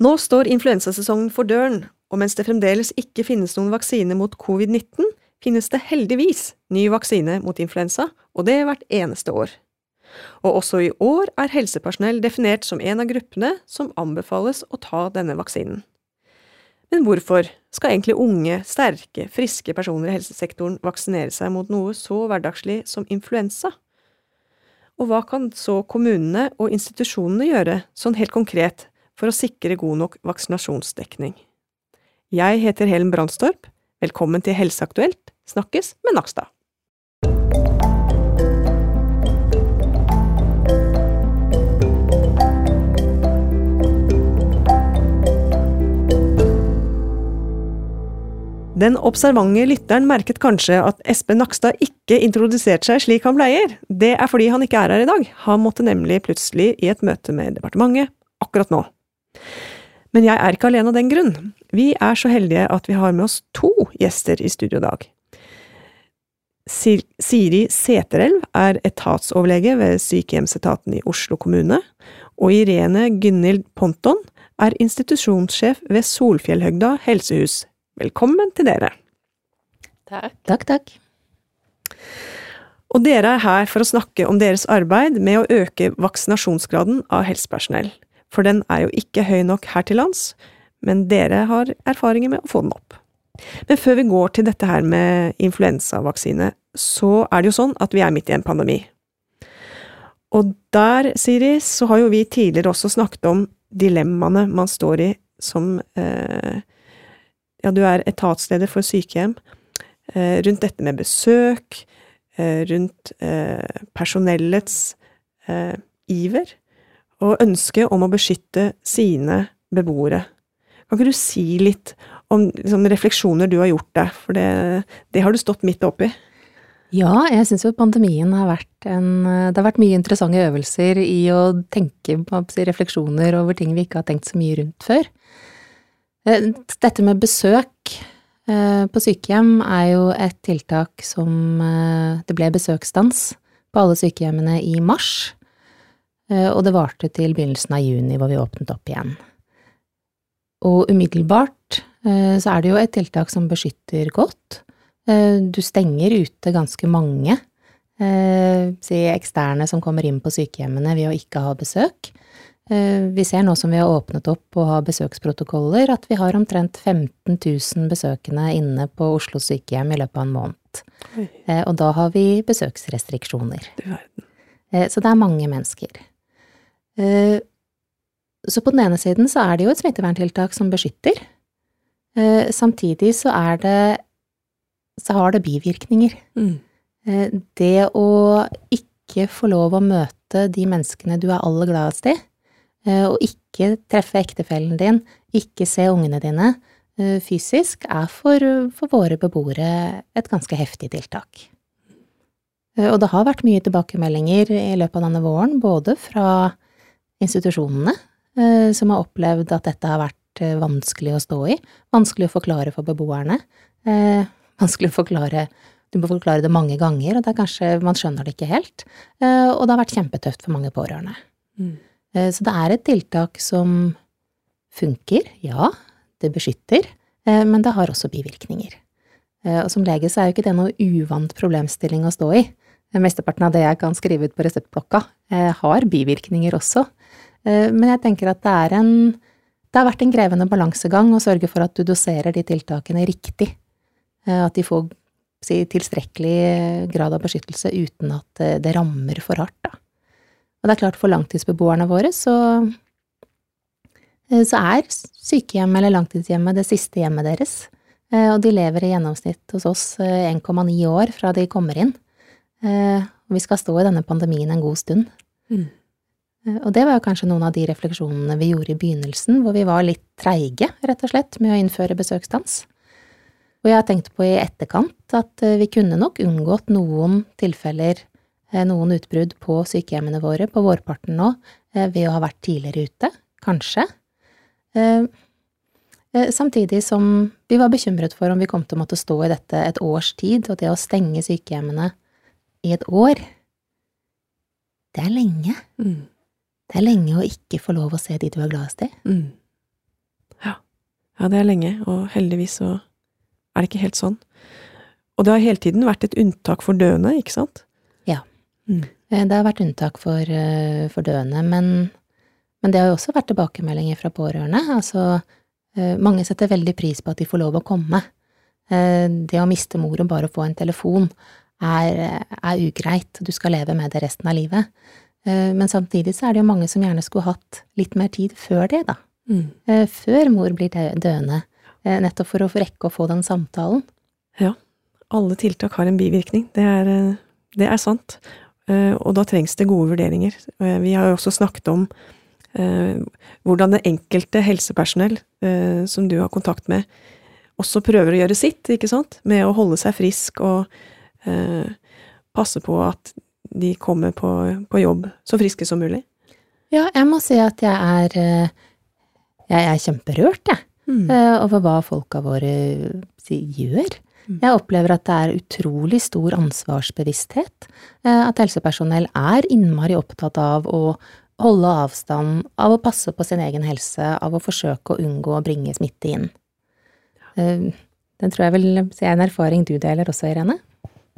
Nå står influensasesongen for døren, og mens det fremdeles ikke finnes noen vaksine mot covid-19, finnes det heldigvis ny vaksine mot influensa, og det hvert eneste år. Og også i år er helsepersonell definert som en av gruppene som anbefales å ta denne vaksinen. Men hvorfor skal egentlig unge, sterke, friske personer i helsesektoren vaksinere seg mot noe så hverdagslig som influensa? Og hva kan så kommunene og institusjonene gjøre, sånn helt konkret, for å sikre god nok vaksinasjonsdekning? Jeg heter Helen Brandstorp. Velkommen til Helseaktuelt. Snakkes med Nakstad. Den observante lytteren merket kanskje at Espen Nakstad ikke introduserte seg slik han pleier. Det er fordi han ikke er her i dag. Han måtte nemlig plutselig i et møte med departementet akkurat nå. Men jeg er ikke alene av den grunn. Vi er så heldige at vi har med oss to gjester i studio i dag. Siri Seterelv er etatsoverlege ved sykehjemsetaten i Oslo kommune, og Irene Gynhild Ponton er institusjonssjef ved Solfjellhøgda helsehus Velkommen til dere. Takk. Takk, takk. Og dere er her for å snakke om deres arbeid med å øke vaksinasjonsgraden av helsepersonell. For den er jo ikke høy nok her til lands, men dere har erfaringer med å få den opp. Men før vi går til dette her med influensavaksine, så er det jo sånn at vi er midt i en pandemi. Og der, Siri, så har jo vi tidligere også snakket om dilemmaene man står i som eh, ja, du er etatsleder for sykehjem, eh, rundt dette med besøk, eh, rundt eh, personellets iver og ønske om å beskytte sine beboere. Kan ikke du si litt om liksom, refleksjoner du har gjort deg, for det, det har du stått midt oppi? Ja, jeg syns jo pandemien har vært en Det har vært mye interessante øvelser i å tenke på refleksjoner over ting vi ikke har tenkt så mye rundt før. Eh, dette med besøk eh, på sykehjem er jo et tiltak som eh, Det ble besøksstans på alle sykehjemmene i mars, og det varte til begynnelsen av juni hvor vi åpnet opp igjen. Og umiddelbart så er det jo et tiltak som beskytter godt. Du stenger ute ganske mange, si eksterne som kommer inn på sykehjemmene ved å ikke ha besøk. Eh, vi ser nå som vi har åpnet opp og har besøksprotokoller, at vi har omtrent 15 000 besøkende inne på Oslo sykehjem i løpet av en måned. Oi. Eh, og da har vi besøksrestriksjoner. Eh, så det er mange mennesker. Så på den ene siden så er det jo et smitteverntiltak som beskytter. Samtidig så er det så har det bivirkninger. Mm. Det å ikke få lov å møte de menneskene du er aller gladest i, og ikke treffe ektefellen din, ikke se ungene dine eh, fysisk, er for, for våre beboere et ganske heftig tiltak. Eh, og det har vært mye tilbakemeldinger i løpet av denne våren, både fra institusjonene, som har opplevd at dette har vært vanskelig å stå i, vanskelig å forklare for beboerne, vanskelig å forklare du må forklare det mange ganger, og det er kanskje man skjønner det ikke helt, og det har vært kjempetøft for mange pårørende. Mm. Eh, så det er et tiltak som funker, ja, det beskytter, eh, men det har også bivirkninger. Eh, og som lege så er jo ikke det noe uvant problemstilling å stå i. Mesteparten av det jeg kan skrive ut på reseptblokka, har bivirkninger også. Men jeg tenker at det er en Det har vært en krevende balansegang å sørge for at du doserer de tiltakene riktig. At de får si, tilstrekkelig grad av beskyttelse uten at det rammer for hardt, da. Og det er klart, for langtidsbeboerne våre så, eh, så er sykehjem eller langtidshjemmet det siste hjemmet deres. Eh, og de lever i gjennomsnitt hos oss 1,9 eh, år fra de kommer inn. Og vi skal stå i denne pandemien en god stund. Mm. Og det var jo kanskje noen av de refleksjonene vi gjorde i begynnelsen, hvor vi var litt treige, rett og slett, med å innføre besøksstans. Og jeg har tenkt på i etterkant at vi kunne nok unngått noen tilfeller Eh, noen utbrudd på sykehjemmene våre på vårparten nå eh, ved å ha vært tidligere ute, kanskje. Eh, samtidig som vi var bekymret for om vi kom til å måtte stå i dette et års tid, og det å stenge sykehjemmene i et år, det er lenge. Mm. Det er lenge å ikke få lov å se de du er gladest i. Mm. Ja, det er lenge, og heldigvis så er det ikke helt sånn. Og det har hele tiden vært et unntak for døende, ikke sant? Ja. Mm. Eh, det har vært unntak for, eh, for døende, men, men, det har jo også vært tilbakemeldinger fra pårørende. Altså, eh, mange setter veldig pris på at de får lov å komme. Det å miste mor og bare få en telefon er, er ugreit, du skal leve med det resten av livet. Men samtidig så er det jo mange som gjerne skulle hatt litt mer tid før det, da. Mm. Før mor blir døende, nettopp for å rekke å få den samtalen. Ja, alle tiltak har en bivirkning, det er, det er sant. Eh, og da trengs det gode vurderinger. Eh, vi har jo også snakket om eh, hvordan det enkelte helsepersonell som du har kontakt med, også prøver å gjøre sitt, ikke sant, med å holde seg frisk og passe på at de kommer på, på jobb så friske som mulig. Ja, jeg må si at jeg er Jeg er kjemperørt, jeg, mm. over hva folka våre gjør. Mm. Jeg opplever at det er utrolig stor ansvarsbevissthet. Eh, at helsepersonell er innmari opptatt av å holde avstand, av å passe på sin egen helse, av å forsøke å unngå å bringe smitte inn. Eh, den tror jeg vel er en erfaring du deler også, Irene?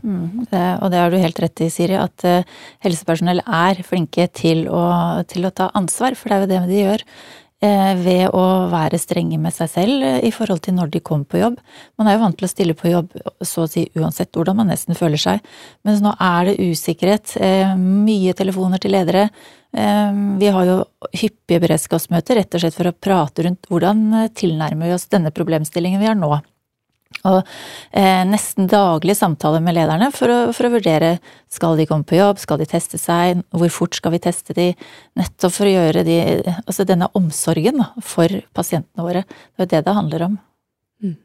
Mm, det, og det har du helt rett i, Siri, at uh, helsepersonell er flinke til å, til å, ta ansvar, for det er jo det de gjør. Eh, ved å være strenge med seg selv eh, i forhold til når de kommer på jobb. Man er jo vant til å stille på jobb så å si uansett hvordan man nesten føler seg, mens nå er det usikkerhet, mye telefoner til ledere. Vi har jo hyppige beredskapsmøter rett og slett for å prate rundt hvordan tilnærmer vi oss denne problemstillingen vi har nå. Og eh, nesten daglig samtale med lederne for å, for å, vurdere skal de komme på jobb, skal de teste seg, hvor fort skal vi teste de, nettopp for å gjøre de, altså denne omsorgen for pasientene våre. Det er jo det det handler om. Mm.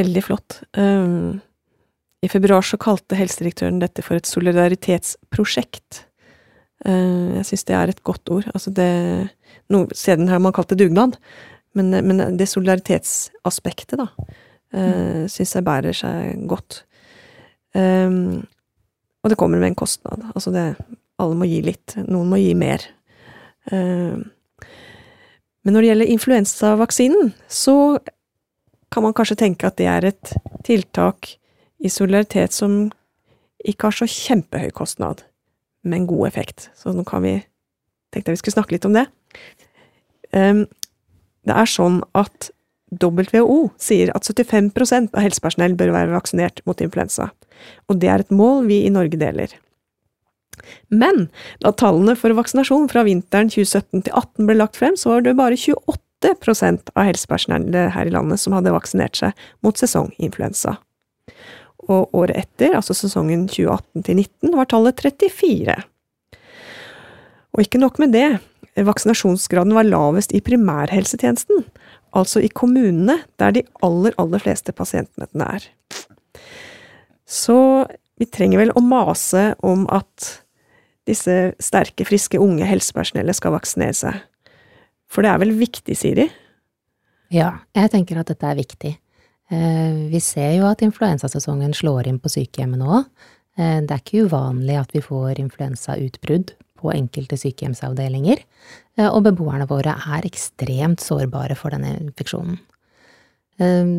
Veldig flott. Um, I februar så kalte helsedirektøren dette for et solidaritetsprosjekt. Uh, jeg syns det er et godt ord. Altså det, Siden har man kalt det dugnad. Men, men det solidaritetsaspektet, da, mm. syns jeg bærer seg godt. Um, og det kommer med en kostnad. Altså det Alle må gi litt. Noen må gi mer. Um, men når det gjelder influensavaksinen, så kan man kanskje tenke at det er et tiltak i solidaritet som ikke har så kjempehøy kostnad, men god effekt. Så nå kan vi tenkte jeg vi skulle snakke litt om det. Um, det er sånn at WHO sier at 75% av helsepersonell bør være vaksinert mot influensa, og det er et mål vi i Norge deler. Men da tallene for vaksinasjon fra vinteren 2017 til 2018 ble lagt frem, så var det bare 28% av helsepersonellet her i landet som hadde vaksinert seg mot sesonginfluensa. Og året etter, altså sesongen 2018 til 2019, var tallet 34. Og ikke nok med det, vaksinasjonsgraden var lavest i primærhelsetjenesten, altså i kommunene der de aller, aller fleste pasientmøtene er. Så vi trenger vel å mase om at disse sterke, friske, unge helsepersonellet skal vaksinere seg. For det er vel viktig, Siri? Ja, jeg tenker at dette er viktig. Eh, vi ser jo at influensasesongen slår inn på sykehjemmene òg. Eh, det er ikke uvanlig at vi får influensautbrudd på enkelte sykehjemsavdelinger, eh, og beboerne våre er ekstremt sårbare for denne infeksjonen. Ehm,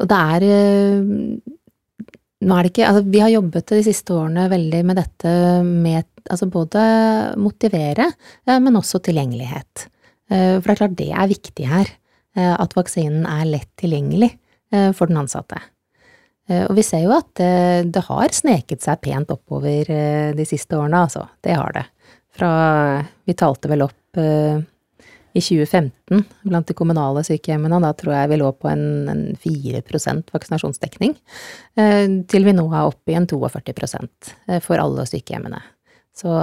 og det er eh, Nå er det ikke Altså, vi har jobbet de siste årene veldig med dette med altså både motivere, eh, men også tilgjengelighet. For det er klart det er viktig her, at vaksinen er lett tilgjengelig for den ansatte. Eh, og vi ser jo at eh, det har sneket seg pent oppover eh, de siste årene, altså. Det har det. Fra Vi talte vel opp i 2015 blant de kommunale sykehjemmene, og da tror jeg vi lå på en, en 4% vaksinasjonsdekning, til vi nå er oppe i en 42% for alle sykehjemmene. Så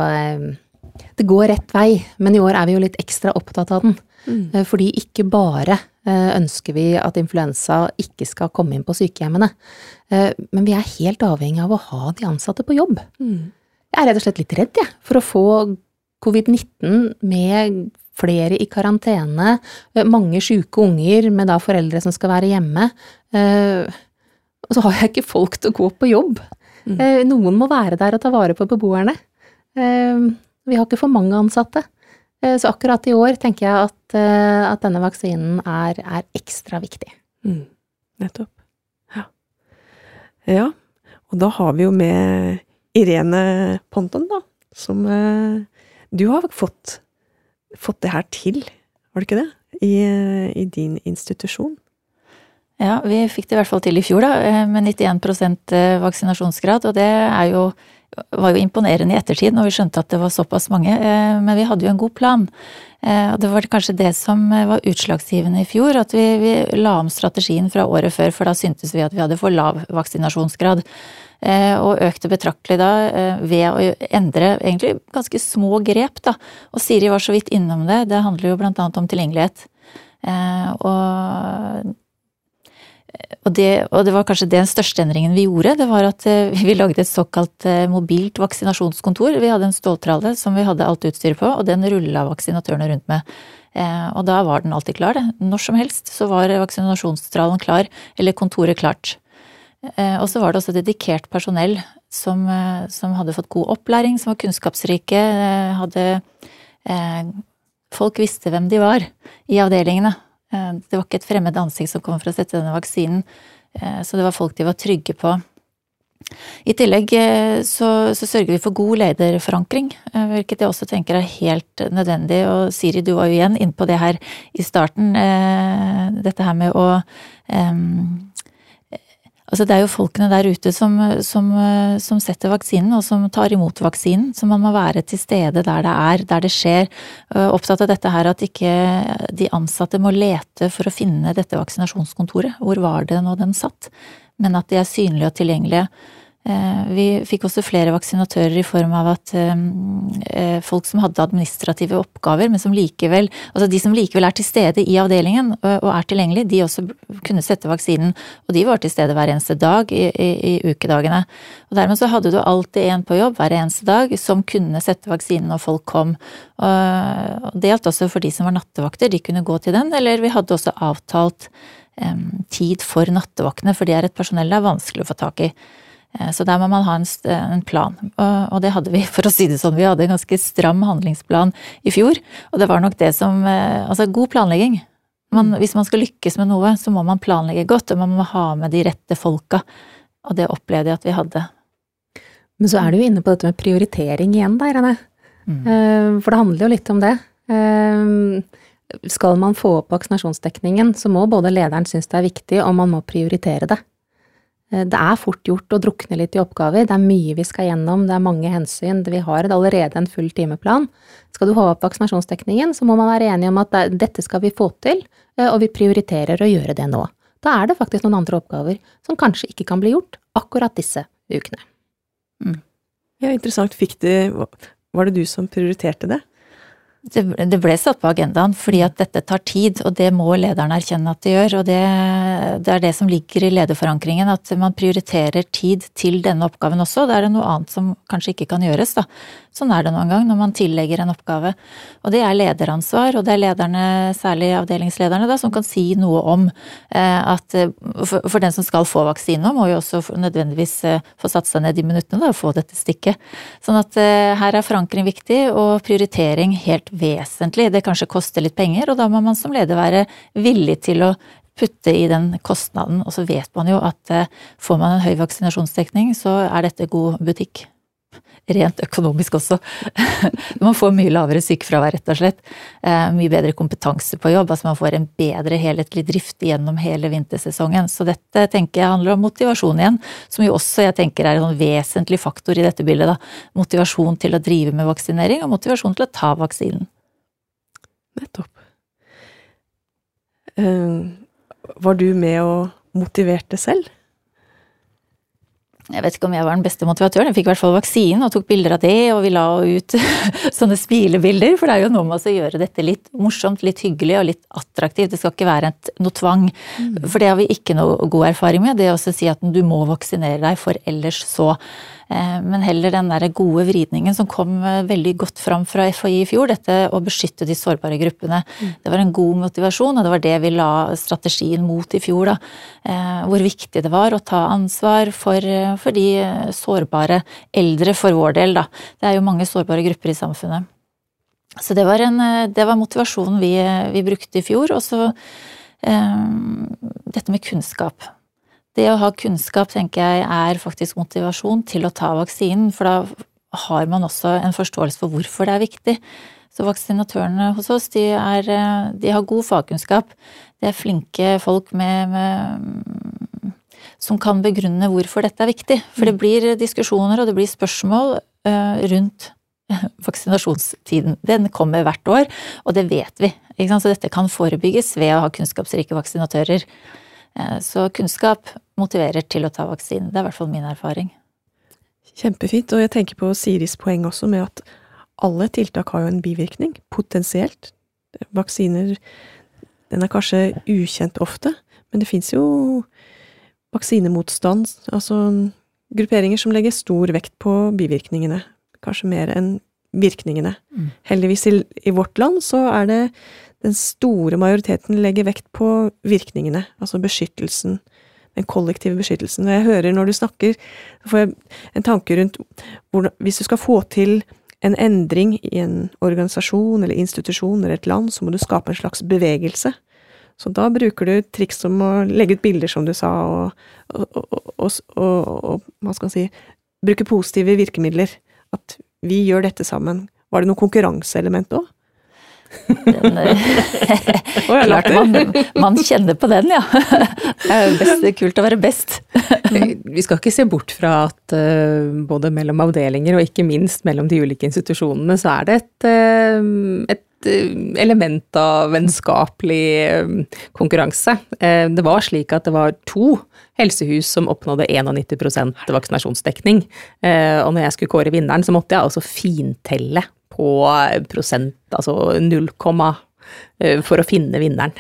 det går rett vei, men i år er vi jo litt ekstra opptatt av den. Mm. Fordi ikke bare ønsker vi at influensa ikke skal komme inn på sykehjemmene. Eh, men vi er helt avhengig av å ha de ansatte på jobb. Mm. Jeg er rett og slett litt redd, jeg, for å få covid-19 med flere i karantene, eh, mange syke unger med da foreldre som skal være hjemme. Og så har jeg ikke folk til å gå på jobb. Mm. Noen må være der og ta vare på beboerne. Vi har ikke for mange ansatte. Så akkurat i år tenker jeg at, at denne vaksinen er, er ekstra viktig. Mm. Nettopp. Ja. ja. Og da har vi jo med Irene Ponton, da, som Du har fått, fått det her til, var det ikke det? I, i din institusjon? Ja, vi fikk det i hvert fall til i fjor, da, eh, med 91 eh, vaksinasjonsgrad. Og det er jo, var jo imponerende i ettertid når vi skjønte at det var såpass mange. Eh, men vi hadde jo en god plan. Og det var kanskje det som var utslagsgivende i fjor, at vi, vi la om strategien fra året før, for da syntes vi at vi hadde for lav vaksinasjonsgrad. Og økte betraktelig da ved å endre egentlig ganske små grep, da. Og Siri var så vidt innom det. Det handler jo blant annet om tilgjengelighet. Og og det, og det, var kanskje den største endringen vi gjorde. Det var at eh, vi lagde et såkalt eh, mobilt vaksinasjonskontor. Vi hadde en ståltralle som vi hadde alt utstyret på, og den rulla vaksinatørene rundt med. Eh, og da var den alltid klar. Når som helst så var vaksinasjonstralen klar, eller kontoret klart. Og så var det også dedikert personell som, som hadde fått god opplæring, som var kunnskapsrike, hadde Folk visste hvem de var i avdelingene. Eh, det var ikke et fremmed ansikt som kom for å sette denne vaksinen, eh, så det var folk de var trygge på. I tillegg eh, så, så sørger vi for god lederforankring, hvilket jeg også tenker er helt nødvendig. Og Siri, du var jo igjen inne på det her i starten, dette her med å Altså det er jo folkene der ute som, som, som, setter vaksinen, og som tar imot vaksinen. Så man må være til stede der det er, der det skjer. Opptatt av dette her at ikke de ansatte må lete for å finne dette vaksinasjonskontoret. Hvor var det nå den satt? Men at de er synlige og tilgjengelige Eh, vi fikk også flere vaksinatører i form av at eh, eh, folk som hadde administrative oppgaver, men som likevel Altså de som likevel er til stede i avdelingen og er tilgjengelig, de også kunne sette vaksinen. Og de var til stede hver eneste dag i, i, i ukedagene. Og dermed så hadde du alltid en på jobb hver eneste dag som kunne sette vaksinen når folk kom. Og det gjaldt også for de som var nattevakter, de kunne gå til den, eller vi hadde også avtalt tid for nattevaktene, for det er et personell det er vanskelig å få tak i. Eh, så der må man ha en, en, plan, og det hadde vi, for å si det sånn. Vi hadde en ganske stram handlingsplan i fjor, og det var nok det som eh, Altså, god planlegging. Man, hvis man skal lykkes med noe, så må man planlegge godt, og man må ha med de rette folka. Og det opplevde jeg at vi hadde. Men så er du jo inne på dette med prioritering igjen da, Irene. Mm. Eh, for det handler jo litt om det. Skal man få opp vaksinasjonsdekningen, så må både lederen synes det er viktig, og man må prioritere det. Eh, det er fort gjort å drukne litt i oppgaver, det er mye vi skal gjennom, det er mange hensyn, vi har allerede en full timeplan. Skal du ha opp vaksinasjonsdekningen, så må man være enige om at dette skal vi få til, eh, og vi prioriterer å gjøre det nå. Da er det faktisk noen andre oppgaver som kanskje ikke kan bli gjort akkurat disse ukene. Mm. Ja, interessant. Fikk du Var det du som prioriterte det? Det, ble satt på agendaen fordi at dette tar tid, og det må lederen erkjenne at det gjør. Og det, det, er det som ligger i lederforankringen, at man prioriterer tid til denne oppgaven også. Da er det noe annet som kanskje ikke kan gjøres, da. Sånn er det noen gang når man tillegger en oppgave. Og det er lederansvar, og det er lederne, særlig avdelingslederne, da, som kan si noe om eh, at for, for, den som skal få vaksine, må jo også nødvendigvis eh, få satt seg ned i minuttene da, og få dette stikket. Sånn at eh, her er forankring viktig, og prioritering helt vesentlig. Det kanskje koster litt penger, og da må man som leder være villig til å putte i den kostnaden. Og så vet man jo at eh, får man en høy vaksinasjonsdekning, så er dette god butikk. Rent økonomisk også. Man får mye lavere sykefravær, rett og slett. Eh, mye bedre kompetanse på jobb. Altså man får en bedre helhetlig drift gjennom hele vintersesongen. Så dette tenker jeg handler om motivasjon igjen, som jo også jeg tenker er en vesentlig faktor i dette bildet. Da. Motivasjon til å drive med vaksinering, og motivasjon til å ta vaksinen. Nettopp. Uh, var du med og motiverte selv? Jeg vet ikke om jeg var den beste motivatøren, jeg fikk i hvert fall vaksinen og tok bilder av det, og vi la ut sånne smilebilder, for det er jo noe med å gjøre dette litt morsomt, litt hyggelig og litt attraktivt. Det skal ikke være et, noe tvang, mm. for det har vi ikke noe god erfaring med. Det å si at du må vaksinere deg, for ellers så men heller den der gode vridningen som kom eh, veldig godt fram fra FHI i fjor, dette å beskytte de sårbare gruppene. Mm. Det var en god motivasjon, og det var det vi la strategien mot i fjor. Da. Eh, hvor viktig det var å ta ansvar for, for de sårbare eldre, for vår del. Da. Det er jo mange sårbare grupper i samfunnet. Så det var, en, det var motivasjonen vi, vi, brukte i fjor. Og så um, dette med kunnskap. Det å ha kunnskap tenker jeg er faktisk motivasjon til å ta vaksinen, for da har man også en forståelse for hvorfor det er viktig. Så vaksinatørene hos oss, de, er, de har god fagkunnskap. De er flinke folk med, med, som kan begrunne hvorfor dette er viktig. For det mm. blir diskusjoner og det blir spørsmål uh, rundt vaksinasjonstiden. Den kommer hvert år, og det vet vi. Så dette kan forebygges ved å ha kunnskapsrike vaksinatører. Eh, så kunnskap motiverer til å ta vaksinen. Det er i hvert fall min erfaring. Kjempefint. Og jeg tenker på Siris poeng også med at alle tiltak har jo en bivirkning, potensielt. Vaksiner den er kanskje ukjent ofte, men det fins jo vaksinemotstand, altså grupperinger som legger stor vekt på bivirkningene kanskje mer enn virkningene. Mm. Heldigvis i, i, vårt land så er det den store majoriteten legger vekt på virkningene, altså beskyttelsen. Den kollektive beskyttelsen. Når jeg hører når du snakker, så får jeg en tanke rundt hvordan Hvis du skal få til en endring i en organisasjon eller institusjon eller et land, så må du skape en slags bevegelse. Så da bruker du triks som å legge ut bilder, som du sa, og, og, og, og hva skal man si, bruke positive virkemidler. At vi gjør dette sammen. Var det noe konkurranseelement òg? Den, Klart man, man, kjenner på den, ja. Det er kult å være best. Vi skal ikke se bort fra at uh, både mellom avdelinger og ikke minst mellom de ulike institusjonene, så er det et, uh, et element av vennskapelig konkurranse. Det var slik at det var to helsehus som oppnådde 91% vaksinasjonsdekning. Og når jeg skulle kåre vinneren, så måtte jeg altså fintelle på prosent, altså null komma for å finne vinneren.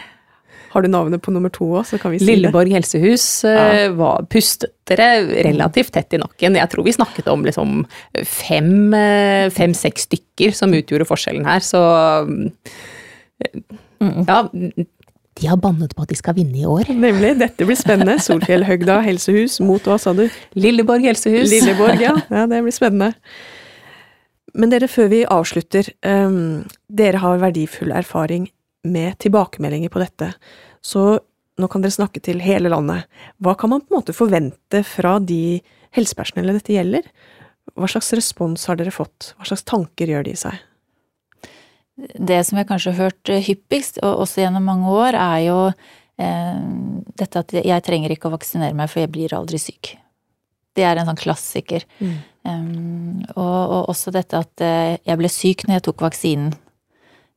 Har du navnet på nummer to òg, så kan vi si Lilleborg det. helsehus ja. var, pustet dere relativt tett i nakken. Jeg tror vi snakket om liksom fem-seks fem, eh, stykker som utgjorde forskjellen her, så ja, de har bannet på at de skal vinne i år. Nemlig. Dette blir spennende. Solfjellhøgda helsehus mot hva sa du? Lilleborg helsehus. Lilleborg, ja. ja. Det blir spennende. Men dere, før vi avslutter, um, dere har verdifull erfaring med tilbakemeldinger på dette. Så nå kan dere snakke til hele landet. Hva kan man på en måte forvente fra de helsepersonellet dette gjelder? Hva slags respons har dere fått? Hva slags tanker gjør de seg? Det som jeg kanskje har hørt hyppigst, og også gjennom mange år, er jo eh, dette at jeg trenger ikke å vaksinere meg, for jeg blir aldri syk. Det er en sånn klassiker. Mm. Og, og, også dette at uh, jeg ble syk når jeg tok vaksinen.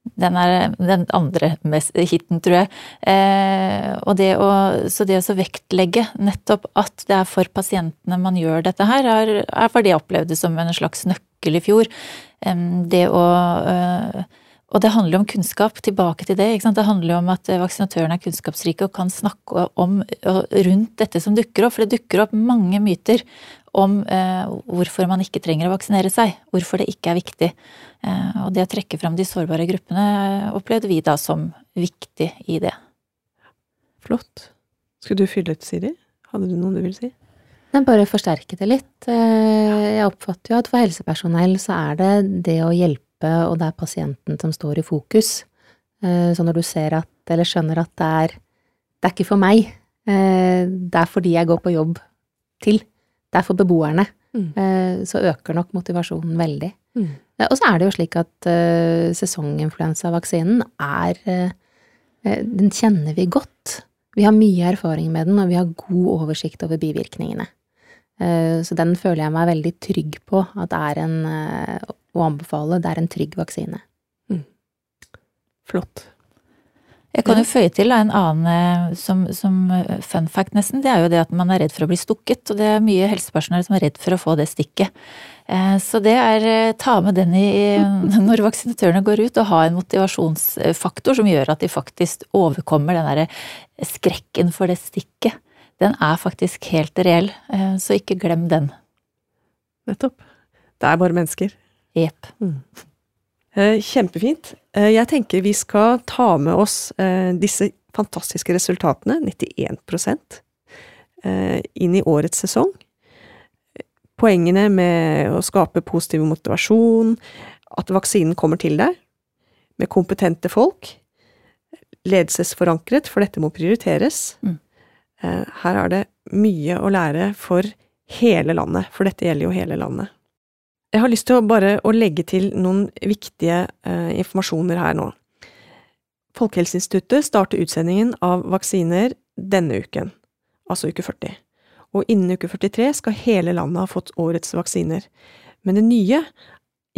Den er den andre hiten, tror jeg. Eh, og det å, så det å vektlegge nettopp at det er for pasientene man gjør dette her, er, er for det jeg opplevde som en slags nøkkel i fjor. Eh, det å eh, og det handler om kunnskap, tilbake til det. Det handler om at vaksinatørene er kunnskapsrike og kan snakke om, rundt dette som dukker opp. For det dukker opp mange myter om eh, hvorfor man ikke trenger å vaksinere seg. Hvorfor det ikke er viktig. Eh, og det å trekke fram de sårbare gruppene eh, opplevde vi da som viktig i det. Flott. Skulle du fylle ut, Siri? Hadde du noe du ville si? Nei, bare forsterke det litt. Eh, jeg oppfatter jo at for helsepersonell så er det det å hjelpe, og det er pasienten som står i fokus. Eh, så når du ser at, eller skjønner at det er det er ikke for meg, det er fordi jeg går på jobb til det er for beboerne, mm. Eh, så øker nok motivasjonen veldig. Mm. Eh, og så er det jo slik at uh, sesonginfluensavaksinen er uh, Den kjenner vi godt. Vi har mye erfaring med den, og vi har god oversikt over bivirkningene. Uh, så den føler jeg meg veldig trygg på at er en Å anbefale, det er en trygg vaksine. Mm. Flott. Jeg kan jo føye til en annen eh, som, som, eh, fun fact, nesten. Det er jo det at man er redd for å bli stukket. Og det er mye helsepersonell som er redd for å få det stikket. Eh, så det er ta med den i når vaksinatørene går ut, og ha en motivasjonsfaktor som gjør at de faktisk overkommer den derre skrekken for det stikket. Den er faktisk helt reell, så ikke glem den. Nettopp. Det er bare mennesker. Jepp. Mm. Eh, kjempefint. Eh, jeg tenker vi skal ta med oss eh, disse fantastiske resultatene, 91% inn i årets sesong. Poengene med å skape positiv motivasjon, at vaksinen kommer til deg, med kompetente folk, ledelsesforankret, for dette må prioriteres. Mm. Her er det mye å lære for hele landet, for dette gjelder jo hele landet. Jeg har lyst til å bare å legge til noen viktige eh, informasjoner her nå. Folkehelseinstituttet starter utsendingen av vaksiner denne uken, altså uke 40. Og innen uke 43 skal hele landet ha fått årets vaksiner. Men det nye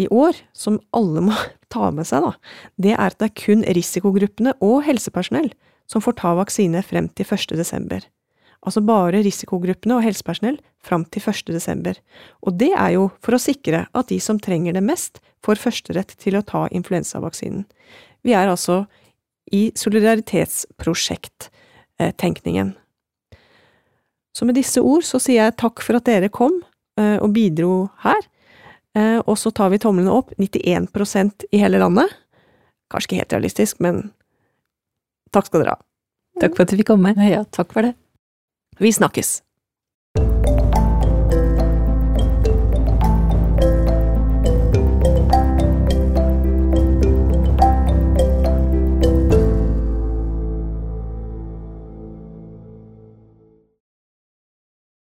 i år, som alle må ta med seg, da, det er at det er kun risikogruppene og helsepersonell som får ta vaksine frem til 1. desember. Altså bare risikogruppene og helsepersonell fram til 1. desember. Og det er jo for å sikre at de som trenger det mest, får førsterett til å ta influensavaksinen. Vi er altså i solidaritetsprosjekt-tenkningen. Så med disse ord så sier jeg takk for at dere kom eh, og bidro her. Eh, og så tar vi tomlene opp 91% i hele landet. Kanskje ikke helt realistisk, men takk skal dere ha. Takk for at du fikk komme. Ja, takk for det. Vi snakkes!